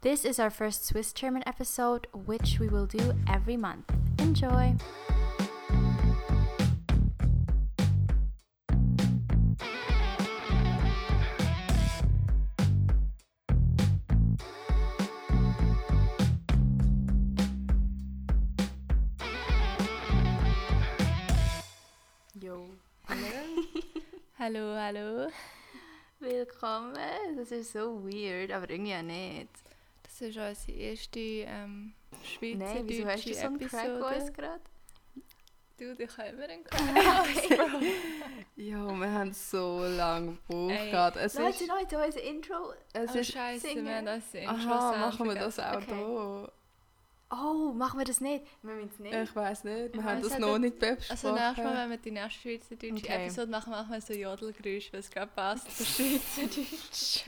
This is our first Swiss German episode, which we will do every month. Enjoy! Jo. Hallo, hallo. Willkommen. Das ist so weird, aber irgendwie auch nicht. Das ist unsere erste ähm, Nein, wieso hast du schweizerdeutsche so einen Crack Episode. gerade? Du, die können wir einen Crack Ja, wir haben so lange gebraucht. Gerade. Es Leute, ist, Leute, unser Intro. es Oh ist, scheiße, singen. wir haben das Intro aha, machen wir das auch Okay. Oh, machen wir das nicht? Wir müssen es nicht. Ich weiß nicht, wir Ich haben das noch nicht. nicht besprochen. Also nächstes Mal, wenn wir die nächste schweizerdeutsche Okay. Episode machen, machen wir so Jodelgeräusche, weil es gerade passt für Schweizerdeutsch.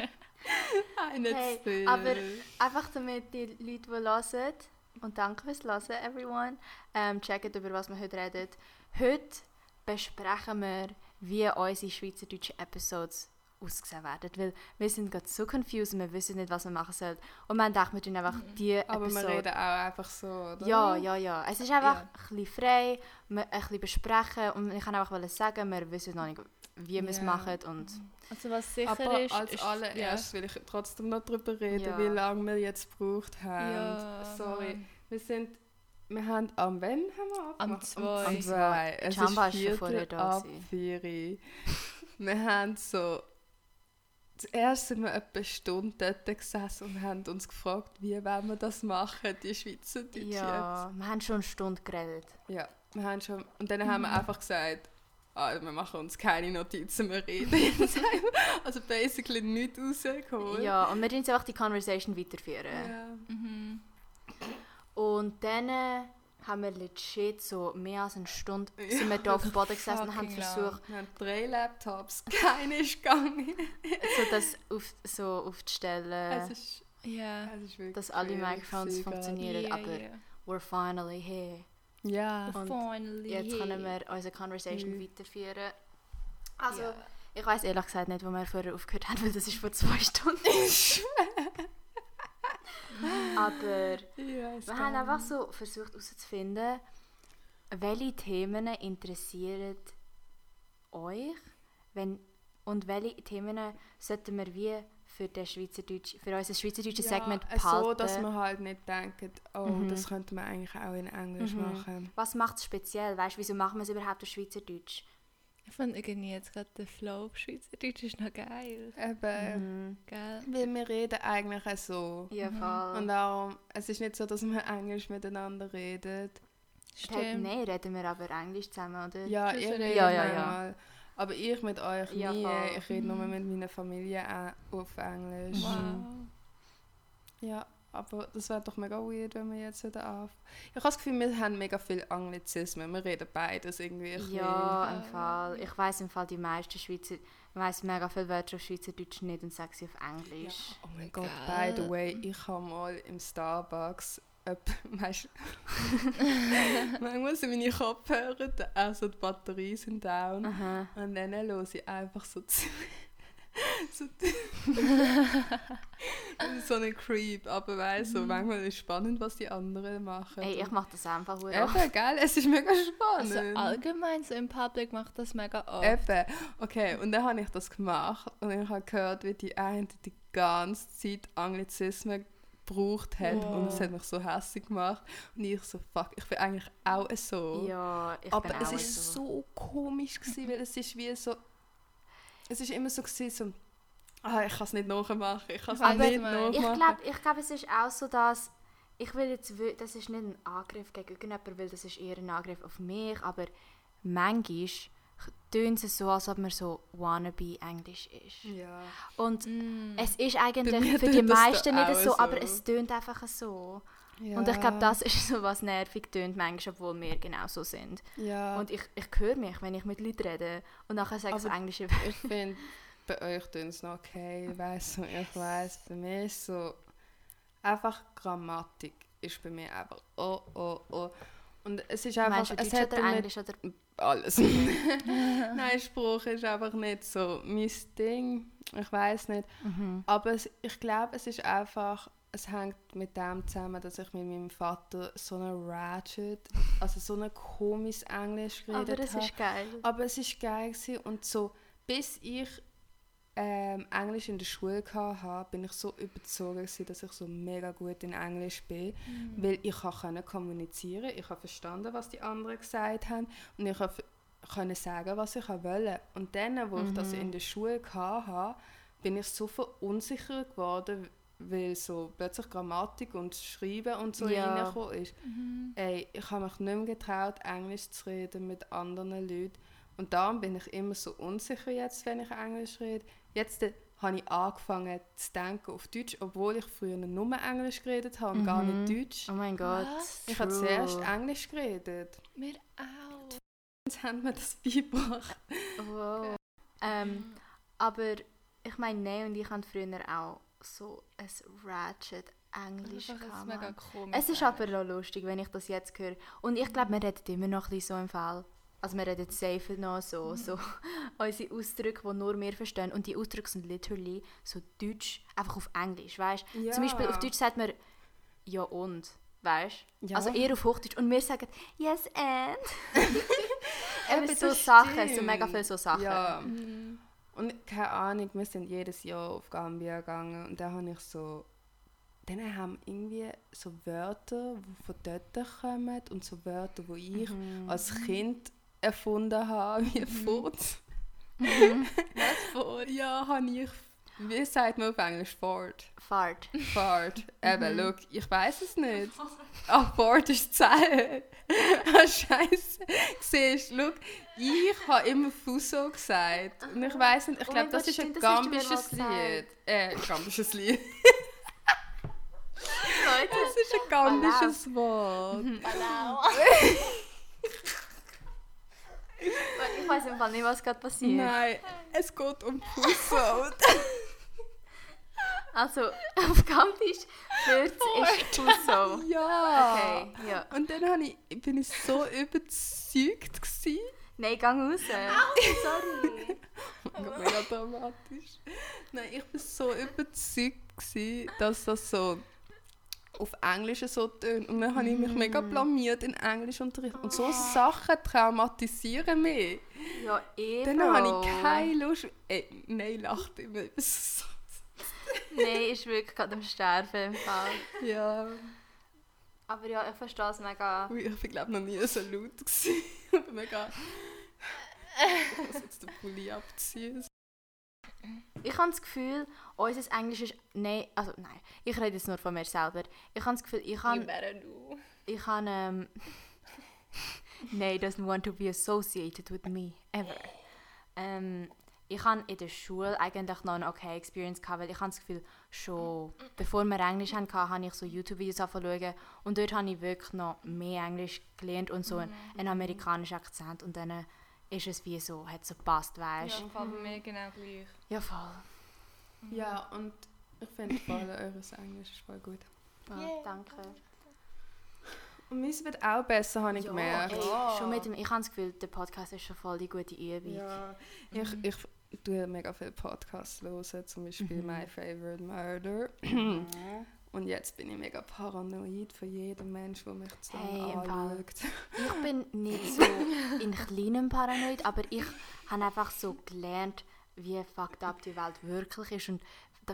Hey, viel. aber einfach damit die Leute, die hören, und danke fürs Hören, everyone, ähm, checken, über was wir heute reden. Heute besprechen wir, wie unsere schweizerdeutschen Episodes ausgesehen werden. Weil wir sind gerade so confused und wir wissen nicht, was wir machen sollen. Und haben gedacht, wir tun einfach die aber Episode... wir reden auch einfach so, oder? Ja, ja, ja. Es ist einfach Ja. ein bisschen frei, ein bisschen besprechen und ich kann einfach sagen, wir wissen noch nicht, wie wir es machen und Also was sicher Aber ist, als ist, allererst will ich trotzdem noch darüber reden, Ja. wie lange wir jetzt gebraucht haben. Ja, Sorry. Mann. Wir sind... Wir haben am wann haben wir Am abgemacht? zwei. Am zwei. Es Jamba ist schon vorher da ab wir haben so... Zuerst sind wir etwa eine Stunde dort gesessen und haben uns gefragt, wie wollen wir das machen, die Schweizerdeutsche ja, wir haben schon eine Stunde geredet. Ja, wir haben schon... Und dann haben Mhm. wir einfach gesagt, ah, wir machen uns keine Notizen, wir reden. Also basically nichts rausgeholt. Ja, und wir tun jetzt einfach die Conversation weiterführen. Ja. Mhm. Und dann äh, haben wir legit so mehr als eine Stunde Ja, sind wir da auf dem Boden gesessen und haben versucht, Wir haben drei Laptops, keiner ist gegangen. so das auf, so aufzustellen, Es ist, Ja. es ist wirklich dass alle Microphones funktionieren. Yeah, aber yeah. we're finally here. Ja. Und Finally Jetzt können wir unsere Conversation Mhm. weiterführen. Also, Ja. ich weiß ehrlich gesagt nicht, wo wir vorher aufgehört haben, weil das ist vor zwei Stunden. Aber wir haben einfach so versucht herauszufinden, welche Themen interessieren euch wenn, und welche Themen sollten wir wie für, den Schweizerdeutsch, für unser schweizerdeutsches ja, Segment äh, behalten. so, dass man halt nicht denkt, oh, Mhm. das könnte man eigentlich auch in Englisch Mhm. machen. Was macht es speziell? Weißt, wieso machen wir es überhaupt auf Schweizerdeutsch? Ich finde irgendwie jetzt gerade der Flow auf Schweizerdeutsch ist noch geil. Eben, Mhm. Gell? weil wir reden eigentlich auch so. Ja, Mhm. voll. Und darum, es ist nicht so, dass wir Englisch miteinander reden. Stimmt. Nein, reden wir aber Englisch zusammen, oder? Ja, reden redet Ja, ja, ja. manchmal. Aber ich mit euch Ja, nie. voll. Ich rede nur Mhm. mit meiner Familie auch auf Englisch. Wow. Ja, aber das wäre doch mega weird, wenn wir jetzt wieder auf... Ich habe das Gefühl, wir haben mega viel Anglizismen. Wir reden beides irgendwie. Ja, im Fall. Ich weiß im Fall die meisten Schweizer, ich weiß mega viele Wörter auf Schweizerdeutsch nicht und sage sie auf. Englisch. Ja, oh mein Gott, by the way, ich habe mal im Starbucks... Weißt, manchmal sind meine Kopfhörer, da- also die Batterien sind down. Aha. Und dann höre ich einfach so zu. so so ein Creep, aber weißt du, manchmal ist es spannend, was die anderen machen. Ey, ich mache das einfach Eben, verdammt gell? Es ist mega spannend. Also allgemein so im Public macht das mega oft. Eben. Okay, und dann habe ich das gemacht und ich habe gehört, wie die eine die ganze Zeit Anglizismen gebraucht hat und es Wow. hat mich so hässlich gemacht und ich so, fuck, ich bin eigentlich auch so. Ja, ich Aber bin es auch ist so. so komisch gewesen, weil es ist wie so, es ist immer so gewesen, so, ah, ich kann es nicht nachmachen, ich kann es nicht ich mein- Ich nachmachen. glaube, ich glaub, es ist auch so, dass ich will jetzt, das ist nicht ein Angriff gegen irgendjemanden, weil das ist eher ein Angriff auf mich, aber manchmal tönt es so, als ob man so wannabe Englisch ist. ja. Und Mm. es ist eigentlich für die tönt meisten nicht so, so. aber es tönt einfach so. ja. Und ich glaube, das ist so, was nervig tönt manchmal, obwohl wir genau so sind. Ja, Und ich, ich höre mich, wenn ich mit Leuten rede und nachher sage ich englische ich finde, bei euch tun es noch okay, weißt du, ich weiß, bei mir ist so, einfach Grammatik ist bei mir einfach, oh, oh, oh. Und es ist einfach, Meinst du es hat oder Englisch oder alles. Nein, Spruch ist einfach nicht so mein Ding. Ich weiß nicht. Mhm. Aber es, ich glaube, es ist einfach es hängt mit dem zusammen, dass ich mit meinem Vater so eine Ratchet, also so ein komisches Englisch Aber geredet habe. ist geil. Aber es ist geil gewesen und so, bis ich ähm, Englisch in der Schule hatte, bin ich so überzogen gewesen, dass ich so mega gut in Englisch bin, weil ich konnte kommunizieren, ich habe verstanden, was die anderen gesagt haben und ich können sagen, was ich wollte. Und dann, wo ich das in der Schule hatte, bin ich so verunsichert geworden, weil so plötzlich Grammatik und Schreiben und so Ja. reingekommen ist. Ey, ich habe mich nicht mehr getraut, Englisch zu reden mit anderen Leuten. Und darum bin ich immer so unsicher jetzt, wenn ich Englisch rede. Jetzt äh, habe ich angefangen zu denken auf Deutsch, obwohl ich früher nur Englisch geredet habe und gar nicht Deutsch. Oh mein Gott. Was? Ich habe zuerst Englisch geredet. Mir auch. Jetzt haben wir das beigebracht. Wow. Ähm, aber ich meine, Ney und ich haben früher auch so ein Ratchet Englisch Das ist gehabt. mega Mann. komisch. Es ist aber auch lustig, wenn ich das jetzt höre. Und ich glaube, wir reden immer noch ein bisschen so im Fall. Also wir reden safe noch so, so unsere Ausdrücke, die nur wir verstehen. Und die Ausdrücke sind literally so deutsch, einfach auf Englisch, weißt Ja. Zum Beispiel auf Deutsch sagt man «ja und», weißt Ja. Also eher auf Hochdeutsch. Und wir sagen «yes and». Eben, so das Sachen, so stimmt. mega viele so Sachen. Ja. Mhm. Und keine Ahnung, wir sind jedes Jahr auf Gambia gegangen und da habe ich so. Dann haben irgendwie so Wörter, die von dort kommen und so Wörter, die ich als Kind erfunden habe, wie Furz. Was vor? Ja, habe ich. Wie sagt man auf Englisch? Ford. Fahrt. Ford. Eben, look, ich weiß es nicht. Ach, Ford ist Zählen. ah, Scheiße. Siehst du, ich habe immer Fuso gesagt. Und ich weiß nicht, ich Oh glaube, mein das Gott, ist ein gambisches Lied. Äh, gambisches Lied. Leute. Das ist ein gambisches Wort. Palau. Ich weiß im Fall nicht, was gerade passiert. Nein, es geht um Fuso. Also, auf Gambisch 40 ist Fuso. ja. Okay, ja. Und dann habe ich, bin ich so überzeugt gewesen. Nein, gang raus. Sorry. Mega dramatisch. Nein, ich war so überzeugt, gewesen, dass das so auf Englisch so tönt. Und dann habe ich mich mega blamiert in Englischunterricht. Und so Sachen traumatisieren mich. Ja, eh. Dann habe ich keine Lust. Ey, nein, lacht immer. Nein, ist wirklich gerade am Sterben im Fall. Ja. Aber ja, ich verstehe es mega. Ui, Ich glaube noch nie so laut. gewesen. Mega... Ich muss jetzt den Pulli abziehen. Ich habe das Gefühl, unser Englisch ist. Nein, also nein, ich rede jetzt nur von mir selber. Ich habe das Gefühl, ich habe. Ich habe. Ähm, Nay doesn't want to be associated with me, ever. Ähm, ich habe in der Schule eigentlich noch eine okay Experience gehabt, weil ich habe das Gefühl, schon bevor wir Englisch hatten, habe ich so YouTube-Videos angefangen und dort habe ich wirklich noch mehr Englisch gelernt und so einen, einen amerikanischen Akzent und dann ist es wie so, hat so gepasst, weißt Ja, du? im Fall bei mir genau gleich. Ja, voll. Ja, und ich finde voll, eures Englisch ist voll gut. Ja, danke. Und meins wird auch besser, habe ich gemerkt. ey, schon mit dem, ich habe das Gefühl, der Podcast ist schon voll die gute Übung. Ja, ich, ich tue mega viele Podcasts hören, zum Beispiel My Favorite Murder. Und jetzt bin ich mega paranoid von jedem Menschen, der mich zu Hey, anschaut. Ich bin nicht so in kleinem Paranoid, aber ich habe einfach so gelernt, wie fucked up die Welt wirklich ist und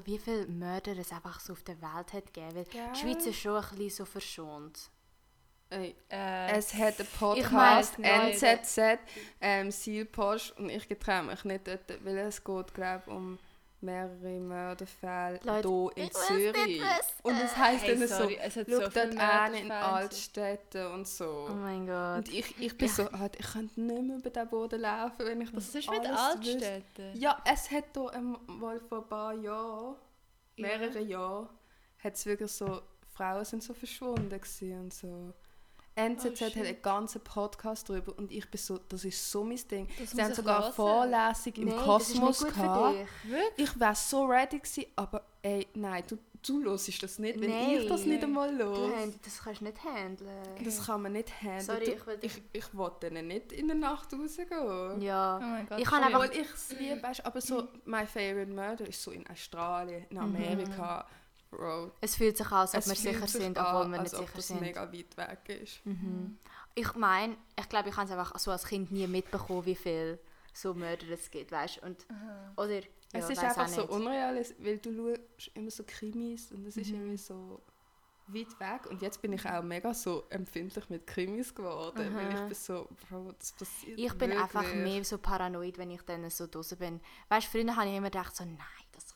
wie viele Mörder es einfach so auf der Welt hat gegeben. Weil die Schweiz ist schon ein bisschen so verschont. Ey, Äh, es hat einen Podcast, weiss nicht. NZZ, ähm, Sealpost, und ich getraue mich nicht dort, weil es geht, glaube um mehrere Mörderfälle Leute, hier in Zürich. Und es heisst hey, dann sorry, so, es hat schau so viele dort an in. Altstädten und so. Oh mein Gott. Und ich, ich bin so, halt, ich könnte nicht mehr über den Boden laufen, wenn ich das Was ist mit wüsste. Altstädten? Ja, es hat hier ähm, mal vor ein paar Jahren, mehrere Jahren, hat es wirklich so, Frauen sind so verschwunden und so. NZZ Oh, hat einen ganzen Podcast darüber und ich bin so, das ist so mein Ding. Das Sie haben sogar eine hören. Vorlesung im Nein, Kosmos gehabt. Ich wäre so ready gewesen, aber ey, nein, du, du hörst das nicht, wenn ich das Nein. nicht einmal hand- das kannst du nicht handeln. Das kann man nicht handeln. Sorry, Du- ich will ich, ich will denen nicht in der Nacht rausgehen. Ja. Oh mein Gott. Ich kann Obwohl einfach- ich es liebe, weißt, aber so My Favorite Murder ist so in Australien, in Amerika, Bro, Es fühlt sich an, als ob es wir sicher sich sind, an, obwohl wir nicht sicher sind. mega weit weg ist. Mhm. Ich meine, ich glaube, ich habe es einfach so als Kind nie mitbekommen, wie viel so Mörder es gibt, weißt? Und Aha. oder ja, es ist einfach so nicht. unreal, es- weil du schaust immer so Krimis und es ist Mhm. irgendwie so weit weg. Und jetzt bin ich auch mega so empfindlich mit Krimis geworden, weil ich bin so, Bro, das passiert Ich bin wirklich. einfach mehr so paranoid, wenn ich dann so draußen bin. Weißt du, früher habe ich immer gedacht so, nein,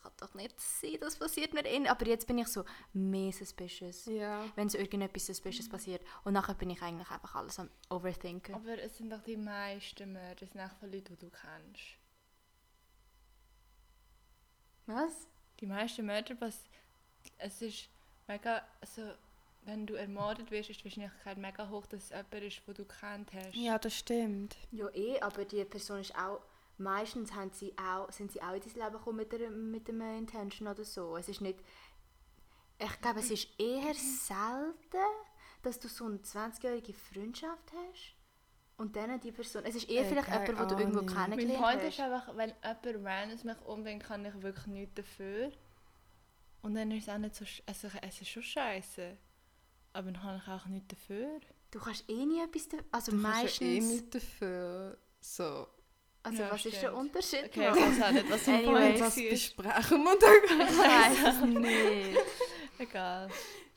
kann doch nicht sein, das passiert mir in. Aber jetzt bin ich so mehr suspicious, Ja. wenn so irgendetwas suspicious passiert. Und nachher bin ich eigentlich einfach alles am overthinken. Aber es sind doch die meisten Mörder, es sind auch von Leuten, die du kennst. Was? Die meisten Mörder, was es ist mega, also wenn du ermordet wirst, ist die Wahrscheinlichkeit mega hoch, dass es jemand ist, den du kennt hast. ja, das stimmt. Ja, eh, aber die Person ist auch. Meistens haben sie auch, sind sie auch in dein Leben gekommen mit, der, mit einem Intention oder so. Es ist nicht. Ich glaube, es ist eher selten, dass du so eine 20-jährige Freundschaft hast. Und dann die Person. Es ist eher Äh, vielleicht jemand, den du irgendwo Ahnung. Mein kennengelernt Point hast. ist einfach, wenn jemand randoms mich umbringt, kann ich wirklich nichts dafür. Und dann ist es auch nicht so... sch- Also es ist schon scheiße. Aber dann habe ich auch nichts dafür. Du kannst eh nie etwas dafür. Also Du kannst meistens. ja eh nicht dafür so... also Ja, was ist der stimmt. Unterschied? Okay, ich weiß auch nicht, was dein Anyway. War. besprechen wir dann. Ich weiß es nicht. Egal.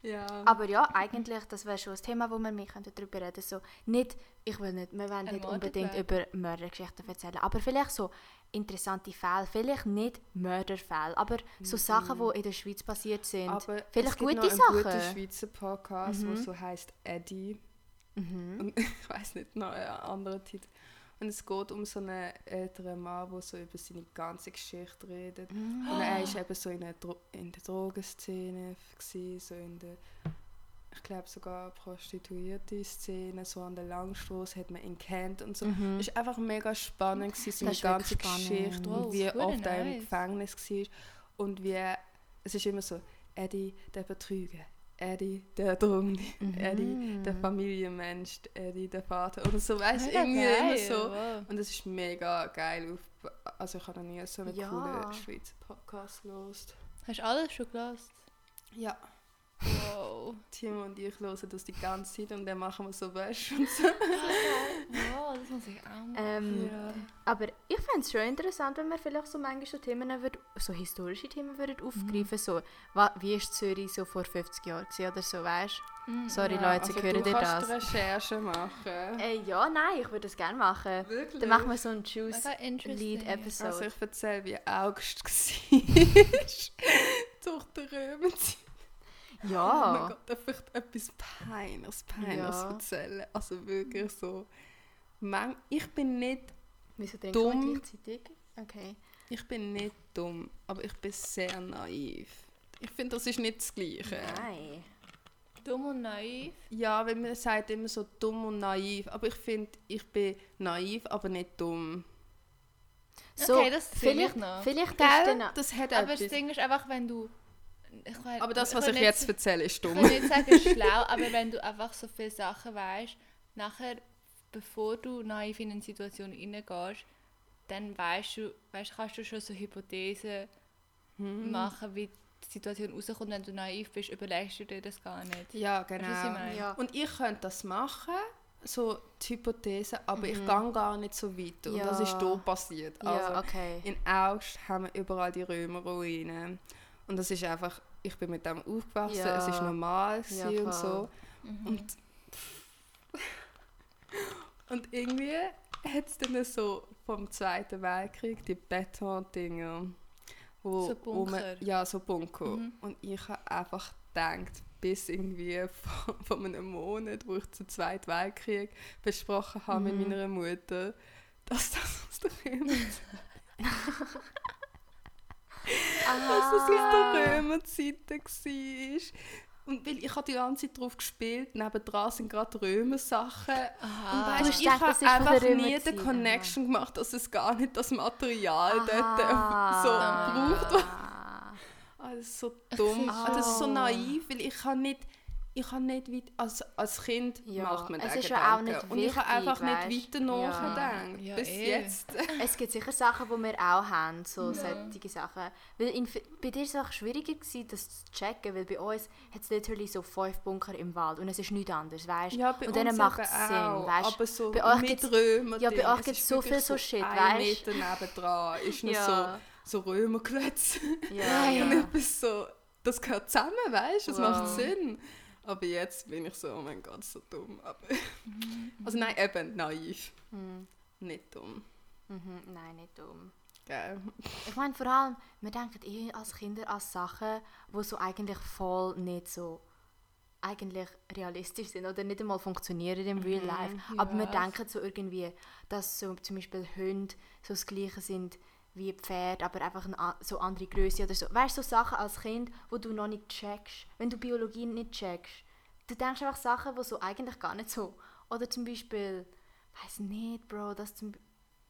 Ja. Aber ja, eigentlich, das wäre schon ein Thema, wo wir mehr könnten darüber reden so nicht, ich will nicht, wir wollen nicht unbedingt über Mördergeschichten erzählen, aber vielleicht so interessante Fälle, vielleicht nicht Mörderfälle, aber so Sachen, die in der Schweiz passiert sind. Aber vielleicht es gibt gute noch einen Sachen. guten Schweizer Podcast, Mhm. der so heißt Eddie. Mhm. Und ich weiß nicht noch einen anderen Titel. Und es geht um so einen älteren Mann, der so über seine ganze Geschichte redet. Mhm. Und er war eben so in der, Dro in der Drogenszene, gewesen, so in der, ich glaube sogar prostituierte Szene, so an der Langstrasse hat man ihn kennt und so. Mhm. Es war einfach mega spannend, gewesen, seine ganze. Geschichte und Wow, wie verdammt oft er im. Gefängnis war. Und wie, es ist immer so, Eddie, der Betrüger, Eddie, der Drogen, Mhm. Eddie, der Familienmensch, Eddie, der Vater oder so, weißt du, Mega irgendwie immer geil, so. wow. Und es ist mega geil. Auf, also ich habe noch nie so einen Ja. coolen Schweizer Podcast gelost. Hast du alles schon gelost? Ja, Wow. Timo und ich hören das die ganze Zeit und dann machen wir so Wäsche und so. wow, das muss ich auch machen. Ähm, Ja. Aber ich fände es schon interessant, wenn wir vielleicht so manchmal so Themen, würd, so historische Themen würden aufgreifen so, wa, wie ist Zürich so vor 50 Jahren oder so, weißt Mm, Sorry Ja, Leute, also hören du ihr kannst das? Recherchen machen. Äh, ja, nein, ich würde das gerne machen. Wirklich? Dann machen wir so einen Choose Mega interesting. Lead Episode. Also ich erzähle, wie August war. Durch die Römerzeit. Oh mein ja. Gott, darf ich etwas Peinliches, Peinliches Ja. erzählen? Also wirklich so. Man, ich bin nicht, Wieso Dumm. Okay. ich bin nicht dumm, aber ich bin sehr naiv. Ich finde, das ist nicht das Gleiche. Nein. Dumm und naiv. Ja, weil man sagt immer so dumm und naiv, aber ich finde, ich bin naiv, aber nicht dumm. So, Okay, das zähle ich vielleicht, noch. vielleicht ist Gell? Das hat Aber das. Ding ist einfach, wenn du... Ich will- Aber das, was ich nicht jetzt erzähle, ist Ich dumm. will nicht sagen schlau, aber wenn du einfach so viele Sachen weißt, nachher, bevor du naiv in eine Situation reingehst, dann weißt du, weißt, kannst du schon so Hypothesen Hm. machen, wie die Situation rauskommt. Wenn du naiv bist, überlegst du dir das gar nicht. Ja, ich genau. meine? Ja. Und ich könnte das machen, so die Hypothese, aber ich Mhm. gehe gar nicht so weit. Und das ist Ja. hier passiert. Ja, Also, okay. in August haben wir überall die Römerruinen. Und das ist einfach, ich bin mit dem aufgewachsen, Ja. es ist normal Ja, und so. Mhm. Und, und irgendwie hat es dann so vom Zweiten Weltkrieg die Beton-Dinger. Wo, So wo man, Bunker. ja, so Bunker. Mhm. Und ich habe einfach gedacht, bis irgendwie vor, vor einem Monat, wo ich den Zweiten Weltkrieg besprochen habe Mhm. mit meiner Mutter, dass das aus der Römerzeit dass das aus der Römerzeit war. Und weil ich habe die ganze Zeit drauf gespielt, nebendran sind gerade Römersachen. Und Aha. Weißt, ich habe einfach nie den Connection gemacht, dass es gar nicht das Material Aha. dort so gebraucht wird. Ah. Ah, das ist so dumm. Ah, das ist so schon. naiv, weil ich kann nicht... ich habe nicht weit, als, als Kind Ja, macht man es ist ja auch nicht Und ich habe einfach weisst. nicht weiter Ja. nachgedacht. Ja, bis eh. jetzt. Es gibt sicher Sachen, die wir auch haben, so solche Sachen. Weil in, bei dir war es auch schwieriger, gewesen, das zu checken, weil bei uns hat es literally so fünf Bunker im Wald und es ist nichts anderes, weißt? Ja, bei und dann macht es Sinn, auch. weißt Aber so bei euch mit Römer ja, bei euch es gibt's ist so viel so Shit, ein weißt? Meter nebendran ist noch Ja. so, so Römerklötze. Ja, Und ja. etwas so, das gehört zusammen, weißt du? Das Wow. macht Sinn. Aber jetzt bin ich so, oh mein Gott, so dumm. Aber also nein, eben naiv. Hm. Nicht dumm. Mhm. Nein, nicht dumm. Gell? Ich meine, vor allem, wir denken eh als Kinder an Sachen, die so eigentlich voll nicht so eigentlich realistisch sind oder nicht einmal funktionieren im Real Life. Aber wir denken so irgendwie, dass so zum Beispiel Hunde so das Gleiche sind wie Pferde, aber einfach eine so andere Größe oder so. Weißt du, so Sachen als Kind, wo du noch nicht checkst, wenn du Biologie nicht checkst. Du denkst einfach Sachen, die so eigentlich gar nicht so. Oder zum Beispiel, weiß nicht, Bro, das zum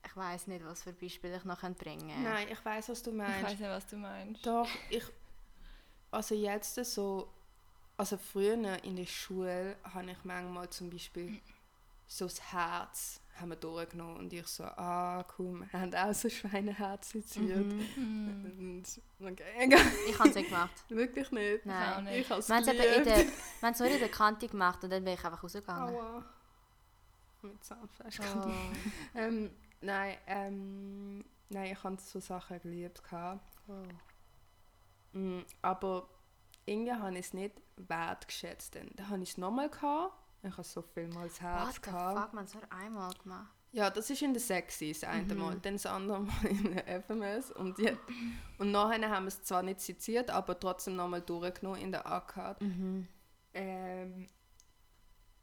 ich weiß nicht, was für Beispiele ich noch bringen kann. Nein, ich weiß, was du Ich meinst. weiß nicht, was du meinst. Doch, ich. Also jetzt so. Also früher in der Schule habe ich manchmal zum Beispiel so das Herz haben wir durchgenommen und ich so, ah cool, wir haben auch so Schweineherz seziert. Mhm. Und, okay, egal. Ich habe es nicht gemacht. Wirklich nicht. Nein. auch nicht. Ich Wir haben es der, wir haben es nur in der Kante gemacht und dann bin ich einfach rausgegangen. Aua. Mit Zahnfleisch. Oh. Ähm, nein, ähm, nein, ich habe so Sachen geliebt. Oh. Mm, aber irgendwie habe ich es nicht wertgeschätzt. Dann, dann habe ich es nochmal gehabt. Ich habe so viel mal das Herz What gehabt. fuck, man hat es nur einmal gemacht. Ja, das ist in der Sexy das eine Mhm. Mal, dann das andere Mal in der FMS. Und, ja, und nachher haben wir es zwar nicht seziert, aber trotzdem nochmal durchgenommen in der A-Card. Mhm. Ähm,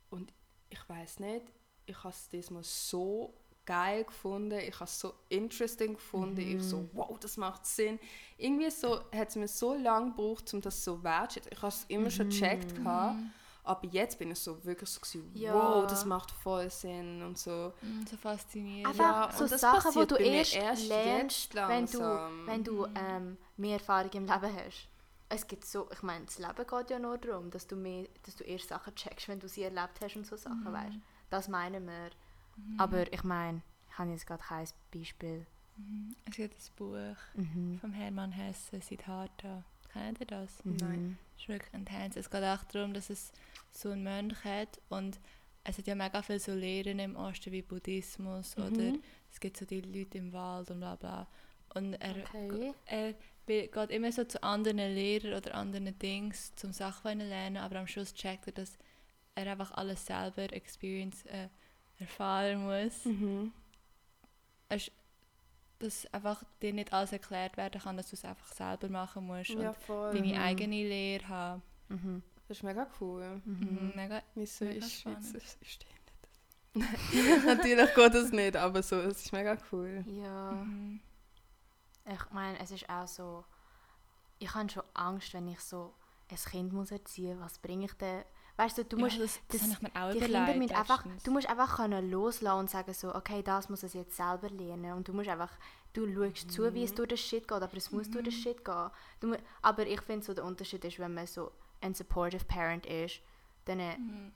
und ich weiß nicht, ich habe es diesmal so geil gefunden, ich habe es so interesting gefunden, ich so, wow, das macht Sinn. Irgendwie so, hat es mir so lange gebraucht, um das so wertschätzen. Ich habe es immer schon gecheckt, gehabt, aber jetzt bin ich so wirklich so, gewesen, Ja. wow, das macht voll Sinn und so. Mm, So faszinierend. Einfach Ja, so und das Sachen, wo passiert du erst, erst lernst, wenn du, wenn du ähm, mehr Erfahrung im Leben hast. Es gibt so, ich meine, das Leben geht ja nur darum, dass du, mehr, dass du erst Sachen checkst, wenn du sie erlebt hast und so Sachen, Mhm. weißt Das meinen wir. Aber ich meine, ich habe jetzt gerade kein Beispiel. Mhm. Es gibt ein Buch Mhm. von Hermann Hesse, Siddhartha. Kennt ihr das? Nein. Das ist wirklich intens. Es geht auch darum, dass es so einen Mönch hat und es hat ja mega viel so Lehren im Osten wie Buddhismus Mhm. oder es gibt so die Leute im Wald und bla bla. Und er, Okay. er geht immer so zu anderen Lehrern oder anderen Dings zum Sachen lernen, aber am Schluss checkt er, dass er einfach alles selber experience äh, erfahren muss. Mhm. Es ist- dass einfach dir nicht alles erklärt werden kann, dass du es einfach selber machen musst Ja, und voll. deine eigene Lehre haben. Mhm. Das ist mega cool. Mhm. Mega, Wieso Mega ist. Schweizer System nicht? Natürlich geht das nicht, aber so, es ist mega cool. Ja. mhm. Ich meine, es ist auch so, ich habe schon Angst, wenn ich so ein Kind muss erziehen muss. Was bringe ich denn? Weißt du, du musst, ja, das, das, das- habe ich mir auch die. Kinder müssen einfach, du musst einfach können loslassen und sagen so, okay, das muss es jetzt selber lernen. Und du musst einfach, du schaust zu, wie es durch den Shit geht, aber es muss durch den Shit gehen. Du, aber ich finde so, der Unterschied ist, wenn man so ein supportive Parent ist, dann äh, Mhm.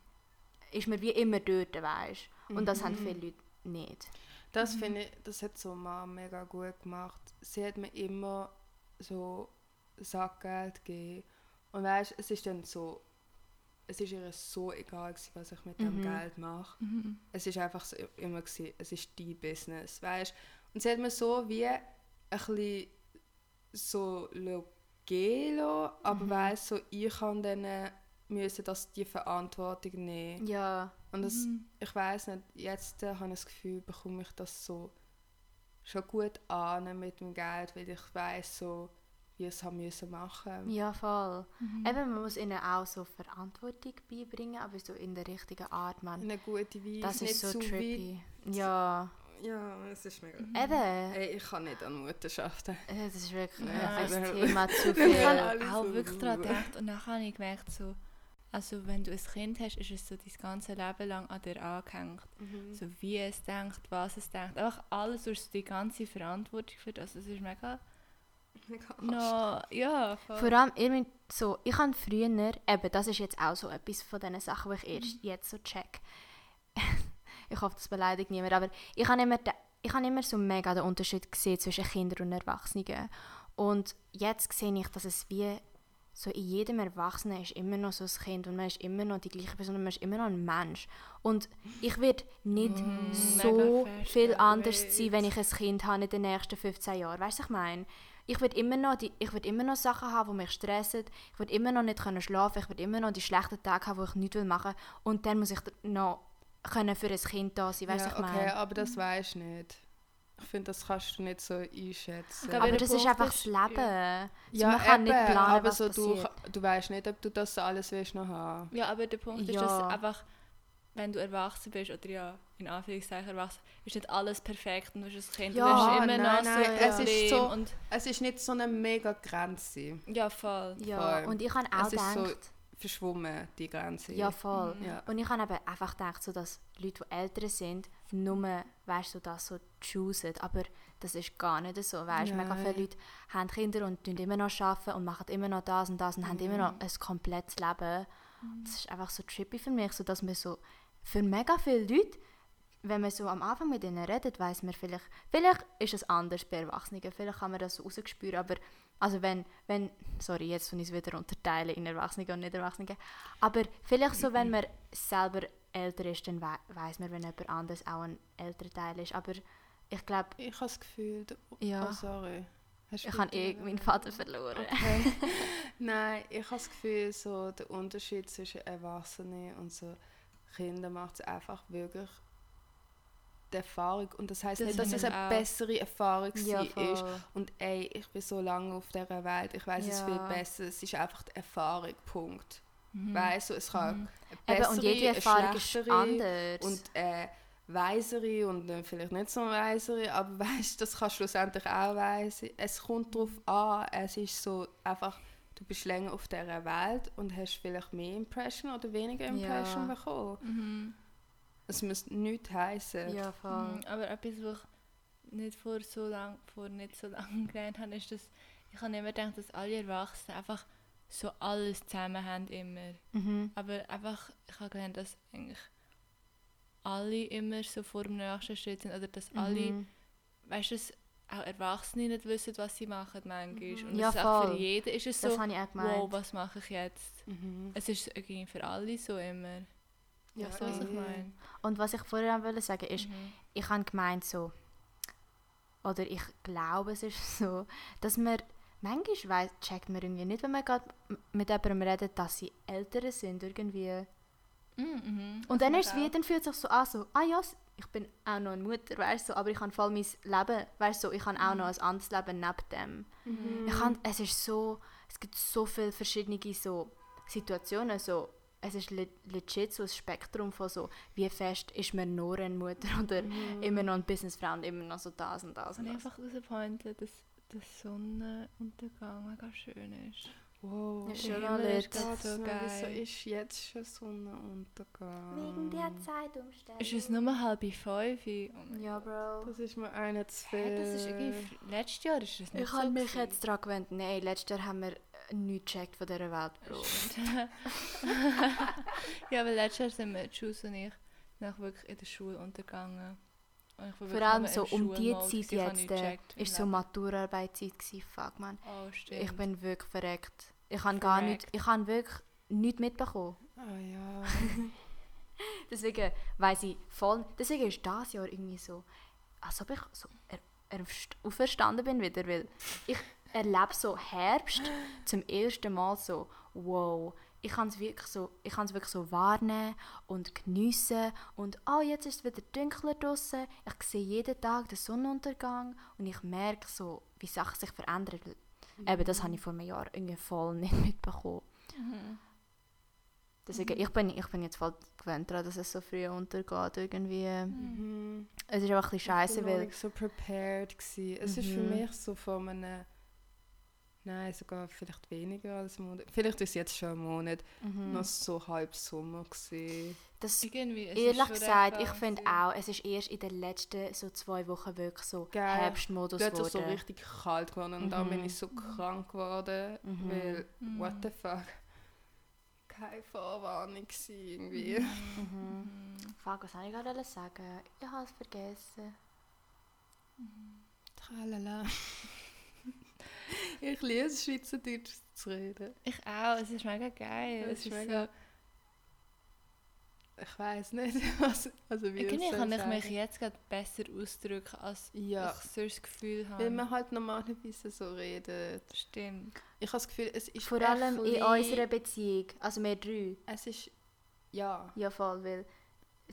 ist man wie immer dort, weißt Und das haben viele Leute nicht. Das finde ich, das hat so Mama mega gut gemacht. Sie hat mir immer so Sackgeld gegeben. Und weißt, es ist dann so, es ist ihr so egal gewesen, was ich mit dem Mhm. Geld mache. Mhm. Es ist einfach so immer gewesen, es ist dein Business, weißt? Und sie hat mir so wie ein bisschen so gehen lassen, aber weißt so, ich kann dann müssen das die Verantwortung nehmen. Ja, Und das, Mhm. ich weiß nicht, jetzt äh, habe ich das Gefühl, bekomme ich das so schon gut an mit dem Geld, weil ich weiß so, es haben müssen machen. ja, voll. Mhm. Eben, man muss ihnen auch so Verantwortung beibringen, aber so in der richtigen Art, man. Eine gute Weise, Das nicht ist so zu trippy. Ja, weit. Ja, es ist mega. eben. Hey, ich kann nicht an Mutterschaften. Äh, Das ist wirklich Ja, ein Thema zu Ich viel. habe alles auch so wirklich daran gedacht und dann habe ich gemerkt, so, also wenn du ein Kind hast, ist es so dein ganze Leben lang an dir angehängt. Mhm. So wie es denkt, was es denkt. Einfach alles, du hast so die ganze Verantwortung für das. Das ist mega No, ja, voll. Vor allem, irgendwie so, ich habe früher, eben, das ist jetzt auch so etwas von diesen Sachen, die ich erst jetzt so check. ich hoffe, das beleidigt niemand, aber ich habe immer, de- ich habe immer so mega den Unterschied gesehen zwischen Kindern und Erwachsenen. Und jetzt sehe ich, dass es wie so in jedem Erwachsenen ist immer noch so ein Kind und man ist immer noch die gleiche Person und man ist immer noch ein Mensch. Und ich werde nicht so mega fest viel anders sein, wenn ich ein Kind habe in den nächsten 15 Jahren. Weißt du, was ich meine? Ich werde immer, noch die- ich werd immer noch Sachen haben, die mich stressen. Ich werde immer noch nicht können schlafen. Ich werde immer noch die schlechten Tage haben, wo ich nichts machen will. Und dann muss ich noch können für ein Kind da sein. Weißt du, ja, ich okay, meine? aber das weisst du nicht. Ich finde, das kannst du nicht so einschätzen. Aber Aber das ist einfach ist- das Leben. So, ja, man kann eben, nicht planen, aber was so, du, passiert. du weißt nicht, ob du das alles willst noch haben. Ja, aber der Punkt ist, Ja. dass einfach, wenn du erwachsen bist, oder ja, in Anführungszeichen erwachsen, ist nicht alles perfekt und du bist ein Kind. Ja, du hast immer nein, noch nein, so ein es ist so- und Es ist nicht so eine mega Grenze. ja, voll. Ja, Voll. und ich habe auch Es ist so- gedacht, Verschwommen, die Grenze. ja voll. Ja. Und ich habe eben einfach gedacht, so, dass Leute, die älter sind, nur, weißt du, das so choosen. Aber das ist gar nicht so, weißt du. Mega Nein. viele Leute haben Kinder und tun immer noch arbeiten und machen immer noch das und das und haben immer noch ein komplettes Leben. Das ist einfach so trippy für mich, so dass man so, für mega viele Leute, wenn man so am Anfang mit ihnen redet, weiß man vielleicht, vielleicht ist es anders bei Erwachsenen, vielleicht kann man das so rausspüren, aber also wenn, wenn, sorry, jetzt tun ich es wieder unterteilen in Erwachsene und Nicht-Erwachsene, aber vielleicht so, wenn man selber älter ist, dann wei weiß man, wenn jemand anderes auch ein älterer Teil ist, aber ich glaube, Ich habe das Gefühl... Ja. Oh, sorry. Hast ich habe eh meinen Vater verloren. Okay. Nein, ich habe das Gefühl, so der Unterschied zwischen Erwachsenen und so Kindern macht es einfach wirklich die Erfahrung. Und das heißt Das nicht, dass es eine auch. bessere Erfahrung Ja, ist. Und ey, ich bin so lange auf dieser Welt, ich weiß es Ja. viel besser. Es ist einfach die Erfahrung, Punkt. Weißt du, es kann Mhm. eine Eben, und jede bessere, eine Erfahrung ist anders. und äh, weisere und äh, vielleicht nicht so weisere, aber weißt, das kann schlussendlich auch weise. Es kommt darauf an, es ist so einfach, du bist länger auf dieser Welt und hast vielleicht mehr Impression oder weniger Impression Ja. bekommen. Mhm. Es muss nichts heißen. ja, voll. Mhm, Aber etwas, was ich nicht vor so lang, vor nicht so lange gelernt habe, ist, dass ich habe immer gedacht, dass alle Erwachsenen einfach so alles zusammen haben immer. Mhm. Aber einfach, ich habe gelernt, dass eigentlich alle immer so vor dem nächsten Schritt sind oder dass alle, Mhm. weißt du, auch Erwachsene nicht wissen, was sie machen manchmal. Und Ja, es ist auch für jeden ist es so, wow, was mache ich jetzt? Mhm. Es ist irgendwie für alle so immer. Ja, weißt du, was ich meine? Und was ich vorher wollte sagen ist, Mhm. ich habe gemeint so, oder ich glaube es ist so, dass man, manchmal weiss, checkt man irgendwie nicht, wenn man gerade mit jemandem redet, dass sie älter sind irgendwie. Mhm, mhm. Und dann ist es wie, dann fühlt es sich so an, so, ah ja, ich bin auch noch eine Mutter, weißt du, aber ich habe voll mein Leben, weißt du, ich habe auch noch ein anderes Leben neben dem. Mhm. Ich kann, es ist so, es gibt so viele verschiedene so Situationen, so, es ist le legit so ein Spektrum von so, wie fest ist man nur eine Mutter oder immer noch eine Businessfrau und immer noch so das und das und Und das. einfach herauspointen, dass der Sonnenuntergang mega schön ist. Wow. Ist der schon grad So geil. Wieso ist jetzt schon Sonnenuntergang? Zeitumstellung. Ist es nur halb fünf? Oh Ja, Bro. Das ist mir einer zu viel. Hä, das ist irgendwie, letztes Jahr ist es nicht Ich so habe mich gewesen. jetzt daran gewöhnt, nein, letztes Jahr haben wir äh, nichts gecheckt von dieser Welt, Bro. ja, weil letztes Jahr sind wir, Jules und ich, nach wirklich in der Schule untergegangen. Ich Vor allem so um die Zeit ich jetzt, äh, ist so Leben. Maturarbeitszeit gewesen, fuck man. Oh, stimmt. Ich bin wirklich verreckt. Ich habe gar nicht, ich habe wirklich nichts mitbekommen. Ah ja. Deswegen weiss ich voll, deswegen ist das Jahr irgendwie so, als ob ich so er, erst- auferstanden bin wieder, weil ich erlebe so Herbst zum ersten Mal so, wow, ich kann es wirklich so, ich wirklich so wahrnehmen und geniessen und oh, jetzt ist es wieder dunkler draußen. Ich sehe jeden Tag den Sonnenuntergang und ich merke so, wie Sachen sich verändern. Weil Eben, das habe ich vor einem Jahr irgendwie voll nicht mitbekommen. Mhm. Deswegen, ich, bin, ich bin jetzt voll gewöhnt daran, dass es so früh untergeht irgendwie. Mhm. Es ist einfach ein bisschen scheiße, ich war weil... so prepared. Gewesen. Es ist für Mhm. mich so von einem Nein, sogar vielleicht weniger als einen Monat. Vielleicht ist es jetzt schon ein Monat. Mhm. Noch so halb Sommer gewesen. Das, Irgendwie, ehrlich gesagt, ich finde auch, es ist erst in den letzten so zwei Wochen wirklich so Gell. Herbstmodus ist es so geworden. richtig kalt geworden und dann Mhm. bin ich so krank geworden, Mhm. weil, Mhm. what the fuck, keine Vorwarnung gewesen irgendwie. Mhm. Fuck, was soll ich gerade sagen? Ich habe es vergessen. Tralala. Ich liebe es, Schweizerdeutsch zu reden. Ich auch, es ist mega geil. Es Es ist mega- so, Ich weiß nicht, was, also wie irgendwie ich kann ich sagen. mich jetzt gerade besser ausdrücken, als Ja, ich so das Gefühl habe. weil man halt normalerweise so redet. Stimmt. Ich habe das Gefühl, es ist Vor allem in unserer Beziehung, also wir drei. Es ist, ja. Ja, voll, weil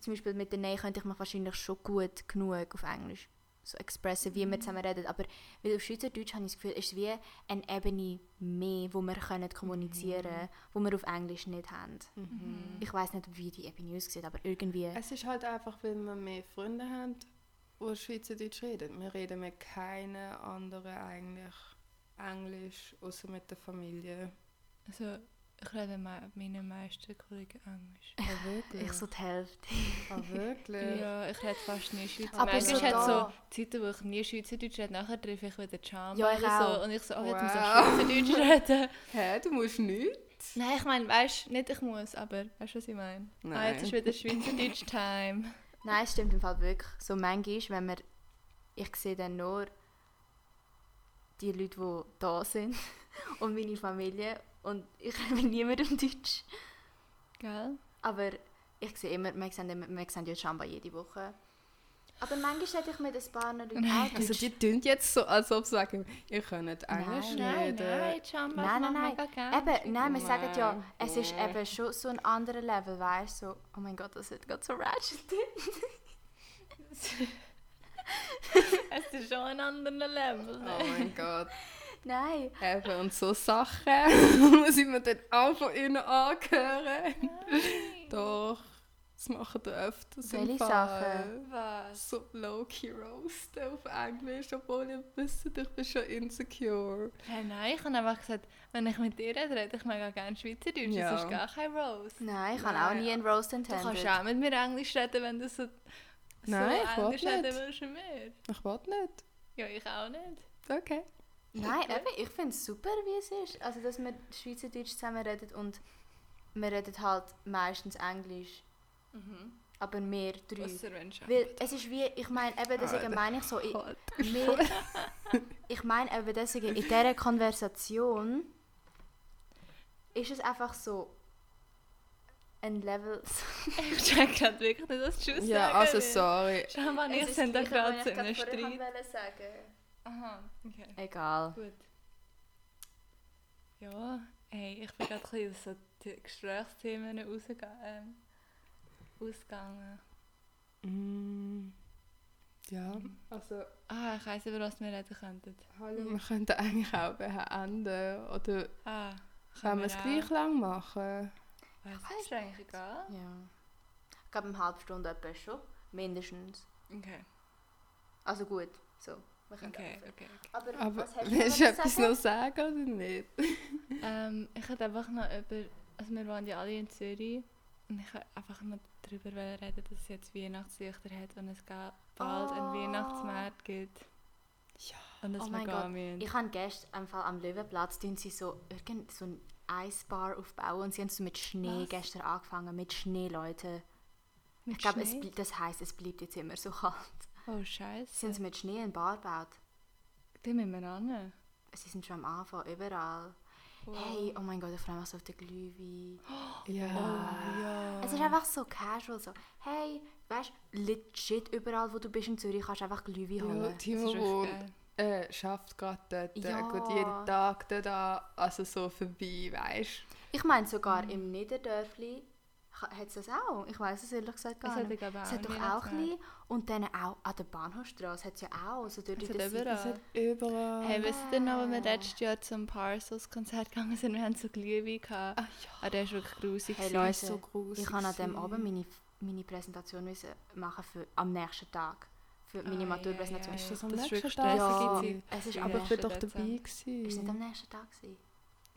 zum Beispiel mit der Nähe könnte ich mich wahrscheinlich schon gut genug auf Englisch so expressen, wie wir zusammen reden. Aber weil auf Schweizerdeutsch habe ich das Gefühl, es ist wie eine Ebene mehr, wo wir können kommunizieren können, wo wir auf Englisch nicht haben. Mhm. Ich weiß nicht, wie die Ebene aussieht, aber irgendwie... Es ist halt einfach, weil wir mehr Freunde haben, die Schweizerdeutsch reden. Wir reden mit keinen anderen eigentlich Englisch, außer mit der Familie. Also, ich rede mit meinen meisten Kollegen Englisch. Ah, wirklich? Ich so die Hälfte. ah, wirklich? Ja, ich rede fast nie Schweizerdeutsch. Aber Manchmal so hat da- so Zeiten, wo ich nie Schweizerdeutsch rede, nachher treffe ich wieder Charme Ja, ich oder auch. so. Und ich so, oh, jetzt muss ich Wow. Schweizerdeutsch reden. Hä, du musst nicht? Nein, ich meine, weißt du, nicht ich muss, aber weißt du, was ich meine? Ah, Nein. jetzt ist wieder Schweizerdeutsch-Time. Nein, es stimmt im Fall wirklich. So manchmal, wenn wir... Ich sehe dann nur die Leute, die da sind und meine Familie und ich rede mit niemandem Deutsch. Gell? Aber ich sehe immer, wir sehen, wir sehen ja scheinbar jede Woche. Aber manchmal hätte ich mit ein paar Leuten auch Deutsch. Also die tun jetzt so, als ob sie sagen, ihr könnt Englisch Nein, reden. nein, Nein, nein, nein. gerne. Eben, nein, wir sagen ja, Nein. es ist Nein. eben schon so ein anderer Level, weißt du? So, oh mein Gott, das hat gerade so ratchet. Es ist schon ein anderer Level. ne? Oh mein Gott. Nein. Eben, und so Sachen muss ich mir dann auch von ihnen angehören. Doch, das machen wir öfters Welche im Fall. Sachen? Was? So low-key roasten auf Englisch, obwohl ihr wisst, ich bin schon insecure. Hey, nein, ich habe einfach gesagt, wenn ich mit dir rede, rede ich mega gerne Schweizerdeutsch. Ja. Das ist gar kein Roast. Nein, ich habe Nein. auch nie einen Roast Du kannst auch mit mir Englisch reden, wenn du so, Nein, ich so Englisch reden nicht. willst wie mir. Ich will nicht. Ja, ich auch nicht. Okay. Nein, eben, ich finde es super, wie es ist. Also, dass wir Schweizerdeutsch zusammen reden und wir reden halt meistens Englisch, aber wir drei. Weil es ist wie, ich meine, eben deswegen meine ich so, ich, wir, ich meine eben deswegen, in dieser Konversation ist es einfach so ein Level... Ich check gerade wirklich nicht, was du Ja, also sorry. Schau mal, ich ist sind da gerade in einem ich Streit. vorher wollte sagen. Aha, okay. Egal. Gut. Ja, hey, ich bin gerade ein bisschen aus so Gesprächsthemen rausge ähm, ausgegangen. Mm, ja, also, Ah, ich weiss über was wir reden könnten. hallo, wir könnten eigentlich auch beenden. Oder Ah, können wir es gleich lang machen? Weiss nicht, ist eigentlich egal. Ja. Ich glaube, eine halbe Stunde etwa schon. Mindestens. Okay, Also gut, so. Wir können okay, okay. okay. Aber, Aber was hast du willst noch du etwas sagen? noch sagen oder nicht? Ähm, ich hätte einfach noch über, also wir wohnen ja alle in Zürich und ich wollte einfach noch darüber reden, dass es jetzt Weihnachtslichter hat und es bald Oh. einen Weihnachtsmarkt gibt. Ja. Und dass Oh mein Gott, müssen. Ich habe gestern am Fall am Löwenplatz tun sie so, irgend so ein Eisbar aufbauen und sie haben so mit Schnee Was? gestern angefangen, mit Schnee, Leute. Mit Ich glaube, das heisst, es bleibt jetzt immer so kalt. Oh Sie Scheiße. haben so mit Schnee eine Bar gebaut. Die müssen wir an. Sie sind schon am Anfang, überall. Hey, oh mein Gott, ich freue mich so auf den Glühwein. Ja. Oh ja. Es ist einfach so casual, so, hey, weißt du, legit überall, wo du bist in Zürich, kannst du einfach Glühwein Ja, holen. Das ist Timo wohnt, äh, schafft gerade dort. Ja. Ja. Geht jeden Tag dort an, also so vorbei, weißt Ich meine, sogar im Niederdörfli hat es das auch. Ich weiß es ehrlich gesagt gar Es hat, nicht. ich, Es auch hat doch auch ein. Und dann auch an der Bahnhofstrasse hat es ja auch. Also dort Es hat überall. Es hat überall. Hey, wisst ihr noch, als wir letztes Jahr zum Parcels-Konzert gegangen sind? Wir haben so Glühwein gehabt. Ah, Ah, der ist wirklich grusig. Hey, gewesen. Leute, ist so grusig ich habe an dem gewesen. Abend meine, meine Präsentation müssen machen für am nächsten Tag für meine Ai, Maturpräsentation. ai, ai. Ist das am Das ist nächsten Tag? Ja, gewesen. es ist Ja. aber ich bin doch dabei ist es nicht gewesen. am nächsten Tag gewesen.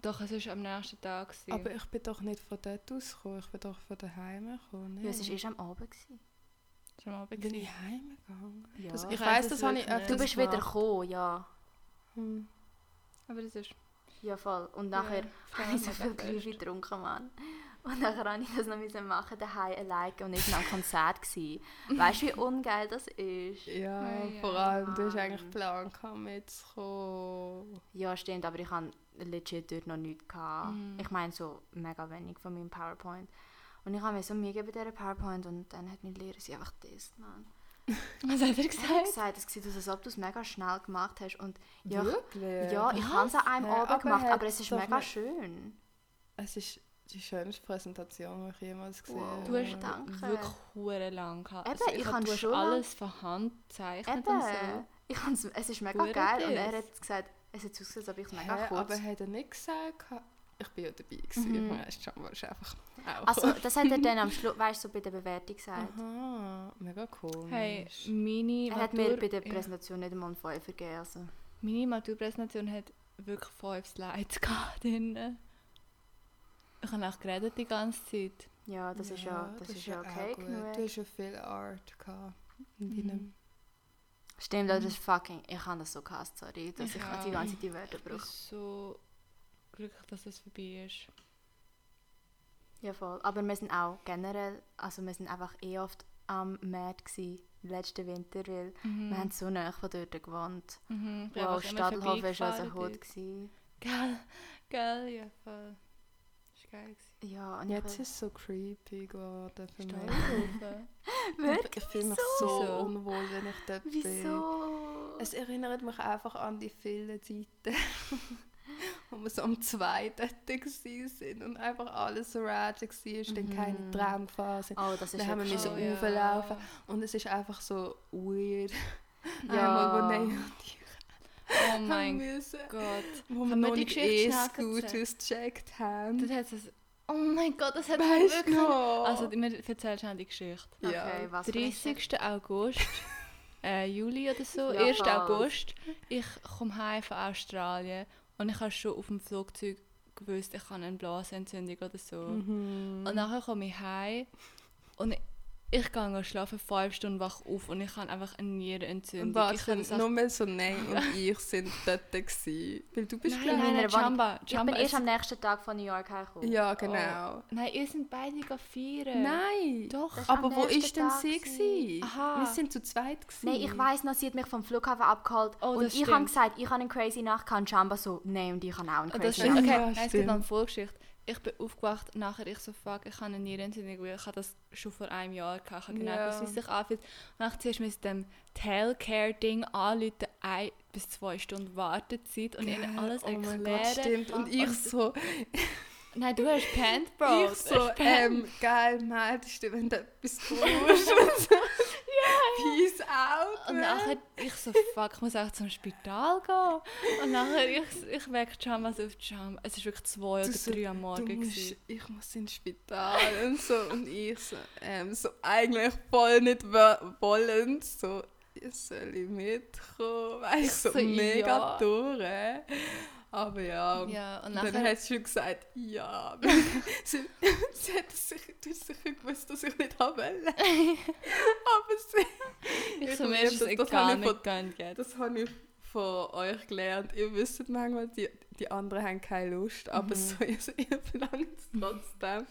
Doch, es war am nächsten Tag. gewesen. Aber ich bin doch nicht von dort ausgekommen, ich bin doch von daheim gekommen. Ja, es war nicht? erst am Abend. Gewesen. War am Abend. Bin ich heimgegangen? Ja. Das, Ich ich weiss das habe ich nicht. du öfters bist wieder gemacht. gekommen, ja. Hm. Aber das ist... Ja, voll. Und nachher Ja, habe ich so viel Grüfe getrunken, Mann. Und nachher musste ich das noch müssen machen, daheim alleine und ich war am Konzert. Weißt du, wie ungeil das ist? Ja, Ah, ja. vor allem, du hast eigentlich Plan gehabt, mitzukommen. Ja, stimmt, aber ich hatte legit dort noch nichts. Gehabt. Mhm. Ich meine, so mega wenig von meinem PowerPoint. Und ich habe mir so gegeben bei dieser PowerPoint und dann hat mein Lehrer sie einfach getestet, Mann. Was hat er Er hat gesagt? gesagt, es sieht aus, als ob du es mega schnell gemacht hast. Und ja, ich- Wirklich? ja ich habe es an einem Hä, Abend aber gemacht, aber es ist mega schön. Es ist die schönste Präsentation, die ich jemals gesehen Wow. habe. Du hast Danke. wirklich hure lang gehabt. Eben, Also ich hab- kann du hast schon alles von Hand gezeichnet Eben, und so. ich es ist mega Hure geil. Und er hat gesagt, es hat ausgesehen, als ob ich es mega Hä, kurz... aber hat er nicht gesagt, ich bin ja dabei gewesen. Mhm. Weißt schon ist einfach auch. Also, das hat er dann am Schluss, weißt du, so bei der Bewertung gesagt. Aha, mega cool. Hey, meine Er hat mir bei der ja. Präsentation nicht einmal einen Fünfer gegeben. Also. Meine Maturpräsentation hat wirklich fünf Slides gehabt drin. Ich habe auch geredet die ganze Zeit. Ja, das ist ja, das ist ja okay gut. genug. Du hast ja viel Art gehabt. In Mhm. deinem Stimmt, das ist fucking... Ich habe das so gehasst, sorry, dass ich, Ich die ganze Zeit die Wörter Ich brauche. bin so glücklich, dass es vorbei ist. Ja, voll. Aber wir sind auch generell... Also wir sind einfach eh oft am Mad gsi letzten Winter, weil Mhm. wir haben so nah von dort gewohnt. Mhm. ich Wow, Stadelhofen war also. Gewesen. Geil, geil, ja voll. Geil. gewesen. Ja, und Jetzt ich, ist es so creepy geworden für mich. Wirklich? Ich fühle mich so unwohl, wenn ich dort bin. Wieso? Es erinnert mich einfach an die vielen Zeiten, wo wir so am zwei dort waren und einfach alles so ratchet war, dann keine Mhm. Sind. Oh, das ist Dann haben wir müssen schön. auflaufen. Und es ist einfach so weird. Ja. Einmal, wo ich Oh mein müssen, Gott. wo wir noch die nicht E-Scooters gecheckt haben. hat es. Oh mein Gott, das hat Weißt wirklich. noch? Also, wir erzählen schnell die Geschichte. Okay, ja. was für eine Geschichte? 30. August, äh, Juli oder so, Ja, 1. fast. August. Ich komme heim von Australien und ich habe schon auf dem Flugzeug gewusst, ich habe eine Blasenentzündung oder so. Mhm. Und nachher komme ich heim ich gehe schlafen, fünf Stunden wach auf und ich habe einfach eine Nierenentzündung. Und warte, ich nur mehr so Nein und ich sind dort gewesen. Weil du bist Nein, nein, ich- nein, meiner Wohnung. Chamba. Ich bin Chamba erst ist- am nächsten Tag von New York hergekommen. Ja, genau. Nein, ihr seid beide feiern. Nein. Doch. Aber wo ist denn Tag sie? gewesen. Aha. Wir sind zu zweit. Gewesen. Nein, ich weiss noch, sie hat mich vom Flughafen abgeholt. Oh, und ich habe gesagt, ich habe eine crazy Nacht gehabt. Und Chamba so, nein, und ich habe auch eine Oh, crazy das stimmt. Nacht. Okay, Ja, nein, es gibt noch eine Vorgeschichte. Ich bin aufgewacht, nachher ich so, fuck, ich habe eine Nierenentzündung, ich habe das schon vor einem Jahr gehabt. Ich habe genau Ja. gewusst, wie es sich anfühlt. Und nachher zuerst mit dem Tailcare-Ding anrufen, ein bis zwei Stunden Wartezeit und ihnen alles oh erklären. Gott, stimmt. Und ich so, Nein, du hast pennt, Bro. ich so, ähm, geil, meldest du, wenn du etwas brauchst. Peace out. Und nachher, ich so, fuck, ich muss auch zum Spital gehen. Und nachher, ich, ich wecke Jam also auf Jam. Es war wirklich zwei Du oder so, drei am Morgen. musst, ich muss ins Spital und so und ich so, ähm, so eigentlich voll nicht wo- wollend so ich soll ich mitkommen weißt du so, so, mega ja. durch. Aber ja, und Ja, und dann nachher... hat sie schon gesagt ja sie, sie hat du hast sicher gewusst dass ich nicht haben will aber sie, Ich so, ich mir ist das, das egal jetzt. das habe ich von euch gelernt. Ihr wisst manchmal, die, die anderen haben keine Lust, aber Mhm. so, ihr, ihr verlangt es trotzdem.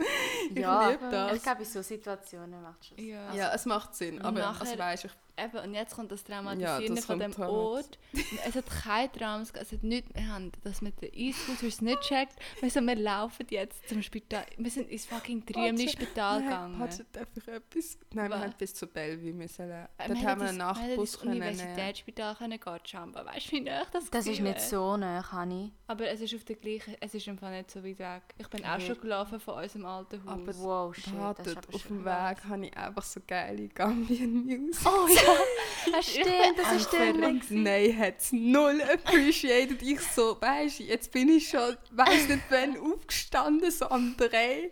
Ich Ja, liebe das. Ich glaube, in so Situationen macht es schon Ja. ja, es macht Sinn, aber nachher- also, weißt, ich, Eben, und jetzt kommt das Ja, Traumatisieren das von dem halt. Ort. Es hat keine Trams, es hat nichts, wir haben das mit den E-Scooters nicht gecheckt. Wir, so, wir laufen jetzt zum Spital. Wir sind ins fucking Triemli Spital Nein, gegangen. Warte, darf ich etwas? Nein, wir Was? haben bis zu Bellevue müssen. Äh, Dort wir haben wir einen ins- wir hätten Nachtbus ins können. Universitätsspital können gehen. Weißt du, wie nah das Das ist nicht so nah, Hani. Aber es ist auf der gleichen, es ist im Fall nicht so weit weg. Ich bin auch Okay. schon gelaufen von unserem alten Haus. Aber Wow, shit, das ist auf dem Weg habe ich einfach so geile Gambien Music. oh ja, hast Stimmt, das ist der Und Nein, hat es null appreciated. Ich so, weißt du, jetzt bin ich schon, weiß nicht wann, aufgestanden, so am drei.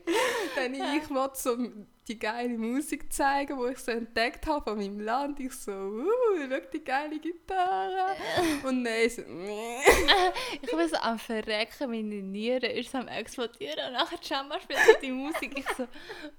Dann ich wollte so die geile Musik zeigen, die ich so entdeckt habe von meinem Land. Ich so, uh, schau die geile Gitarre. Und nein, so. Ich bin so am Verrecken, meine Nieren ist am explodieren und nachher Jamba spielt die Musik. Ich so,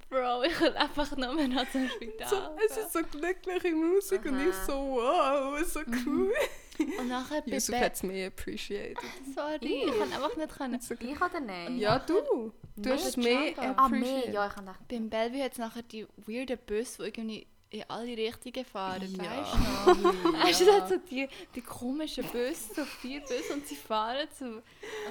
Bro, ich will einfach nur mehr noch zum Spital. so, es ist so glückliche Musik und ich Aha. so, wow, so cool. und nachher bei Yusuf hat es mehr appreciated. Sorry, ich kann einfach nicht können. Ich oder nein? Ja, du. Du hast es mehr Jamba. Ah, mehr, appreciated. ja, ich kann gedacht. Beim Bellevue hat es nachher die weirden Busse, die irgendwie in alle Richtungen fahren, Ja. weißt du noch? Ja. Weißt du, das so die, die komischen Busse, so vier Busse und sie fahren zu... Und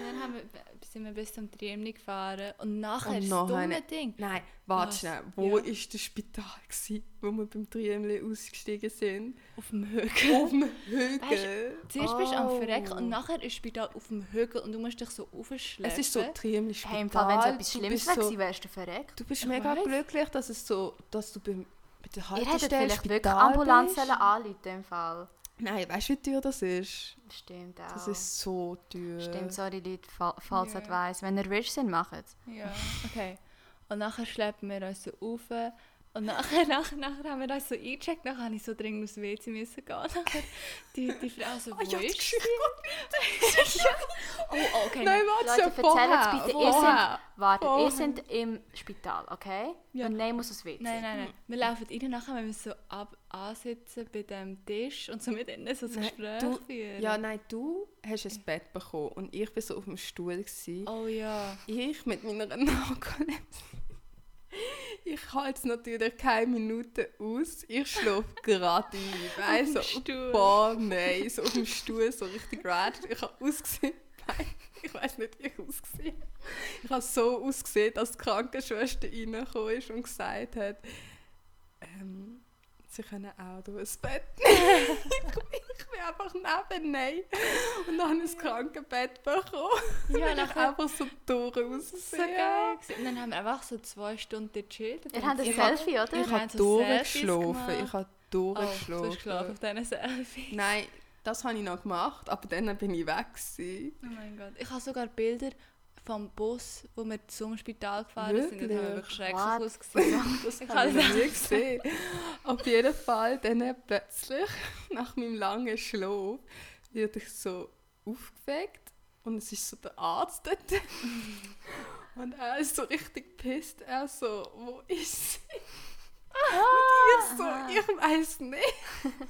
dann haben wir, sind wir bis zum Triemli gefahren und nachher Und das nachher dumme eine- Ding. Nein, warte schnell. Wo Ja. ist das Spital, gewesen, wo wir beim Triemli ausgestiegen sind? Auf dem Hügel. Auf dem Hügel. Zuerst bist du am Oh. Verrecken und nachher ist das Spital auf dem Hügel und du musst dich so aufschleppen. Es ist so Triemli Spital. Hey, im Fall, wenn es etwas du Schlimmes bist wäre, so, wärst du verreckt. Du bist Ich mega weiss. glücklich, dass es so, dass du beim, bei der Ihr hättet Haltestelle vielleicht wirklich Spital Ambulanz bist. sollen anrufen im Fall. Nein, weißt du, wie teuer das ist? Stimmt auch. Das ist so teuer. Stimmt, sorry Leute, fa falls yeah. weiss. Wenn ihr rich sind, macht es. Ja, okay. Und nachher schleppen wir uns so rauf. Und nachher, nachher, nachher haben wir uns so eingecheckt. Nachher habe ich so dringend aufs WC müssen gehen. Nachher die, die Frau so, wo Oh ja, die ist sie? Oh, oh, okay. Nein, warte, Leute, ja, erzählt vorher. bitte, ihr vorher. seid, wartet, Vorher. ihr seid im Spital, okay? Ja. Und nein muss aufs WC. Nein, nein, nein. Wir laufen rein, nachher müssen wir so ab ansitzen bei dem Tisch und so mit ihnen so ein Nein, Gespräch du- führen. Ja, nein, du hast ein Bett bekommen und ich war so auf dem Stuhl. Gewesen. Oh ja. Ich mit meiner Narkolepsie. Ich halte es natürlich keine Minute aus. Ich schlafe gerade ein. Weißt Auf dem so, Stuhl. boah, nein, so auf dem Stuhl, so richtig red. Ich habe ausgesehen. Nein, ich weiß nicht, wie ich ausgesehen Ich habe so ausgesehen, dass die Krankenschwester reingekommen ist und gesagt hat, ähm, sie können auch durch das Bett nehmen. Bin einfach neben Nein. Und dann habe ich das Krankenbett bekommen. Ja, nachher- einfach so durch So ausgesehen geil. gewesen. Und dann haben wir einfach so zwei Stunden gechillt. Ihr habt ein Selfie, oder? ich habe habe so durchgeschlafen. Ich habe Oh, du hast durchgeschlafen. geschlafen auf diesen Selfies. Nein, das habe ich noch gemacht, aber dann bin ich weg. Gewesen. Oh mein Gott. Ich habe sogar Bilder vom Bus, wo wir zum Spital gefahren sind. Das haben Wirklich? wirklich schrecklich What? ausgesehen. Das Ich habe ich noch nie gesehen. Auf jeden Fall, dann plötzlich, nach meinem langen Schlaf, werde ich so aufgeweckt und es ist so der Arzt dort. Und er ist so richtig pisst. Er so, wo ist sie? Und ich so, ich weiß nicht.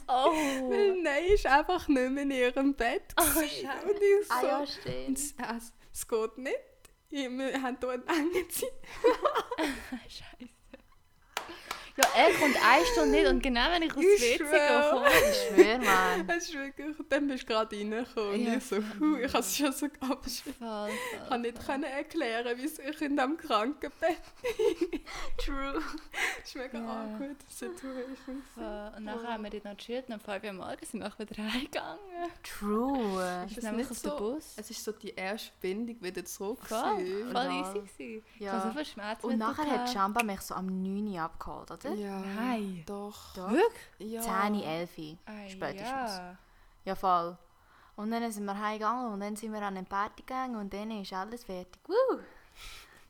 Oh. Weil Nein ist einfach nicht mehr in ihrem Bett. Oh, und ich so, Ah ja, und stimmt. Es, geht nicht. Ich- Wir haben hier eine enge Zeit. Scheiße. Ja, er kommt eine Stunde nicht und genau wenn ich aus Ich dem WC schwöre. komme. Ich schwöre, Mann. Es ist wirklich, dann bist du gerade reingekommen und Ja, ich so, huh, ich habe es schon so abgeschrieben. Ich kann nicht voll. können erklären, wieso ich in diesem Krankenbett True. Das war mega Ja. awkward Situation. Voll. Und nachher haben wir dort noch gechillt und um 5 Uhr am Morgen sind wir auch wieder heimgegangen. True. Ist es nämlich nicht auf den so- Bus. Es ist so die erste Bindung wieder zurück. Voll, voll Ja. easy gewesen. Ich Ja. habe so viel Schmerzen Und nachher hat Jamba mich so am 9 Uhr abgeholt, oder? Ja, Nein. doch. Doch. Wirklich? Ja. 10, 11 spätestens. Ja. Ja, voll. Und dann sind wir heimgegangen und dann sind wir an den Party gegangen und dann ist alles fertig. Woo!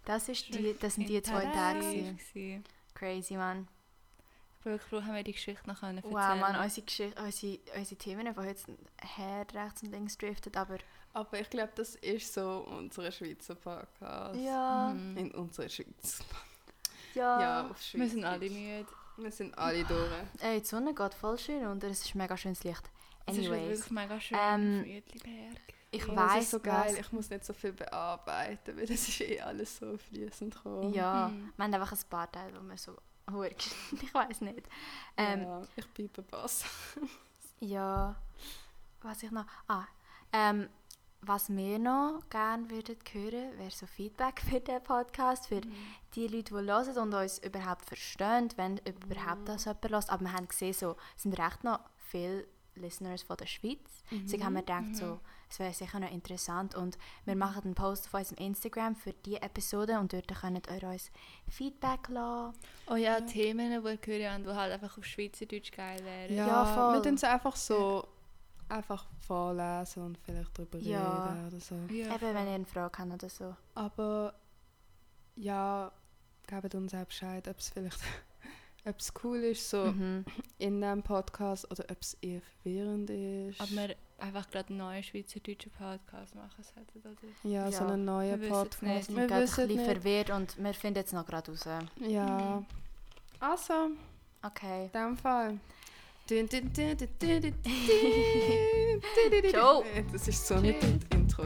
Das, ist die, das sind die zwei Tage. Crazy, man. Ich bin wirklich froh, haben wir die Geschichte noch können erzählen Wow, man, unsere, Geschichte, unsere, unsere Themen von heute sind her, rechts und links driftet, aber Aber ich glaube, das ist so unser Schweizer Podcast. ja, Mhm. In unserer Schweiz. Ja. Ja, auf Schweiz. Wir sind alle müde. Wir sind alle durch. Ey, die Sonne geht voll schön und es ist mega schönes Licht. Es ist Anyways, wirklich mega schön Ähm, ich Ja, weiß so geil. was- Ich muss nicht so viel bearbeiten, weil das ist eh alles so fließend gekommen. Ja, Mhm. wir haben einfach ein paar Teile, wo wir so ich weiß nicht. Ähm, ja, ich bin Bass. Ja, was ich noch. Ah, ähm, was wir noch gerne würden hören, wäre so Feedback für den Podcast, für die Leute, die hören und uns überhaupt verstehen, wenn überhaupt das jemand hört. Aber wir haben gesehen, so, es sind recht noch viele Listeners von der Schweiz. Deswegen haben wir gedacht, so, es wäre sicher noch interessant. Und wir machen einen Post auf unserem Instagram für diese Episode und dort könnt ihr uns Feedback lassen. Oh ja, Themen, die wir hören, die halt einfach auf Schweizerdeutsch geil wären. Ja, Ja, voll. Wir tun es einfach so einfach vorlesen und vielleicht darüber Ja. reden oder so. Ja, Eben, wenn ihr eine Frage habt oder so. Aber ja, gebt uns auch Bescheid, ob es vielleicht ob es cool ist, so Mhm. in diesem Podcast, oder ob es eher verwirrend ist. Ob wir einfach gerade einen neuen schweizerdeutschen Podcast machen sollten, oder? ja, so Ja, einen neuen wir Podcast. nicht. Wir sind gerade ein bisschen nicht. verwirrt und wir finden jetzt noch gerade raus. Ja. Also, Okay. in dem Fall. Ciao. Das ist so nicht das Intro.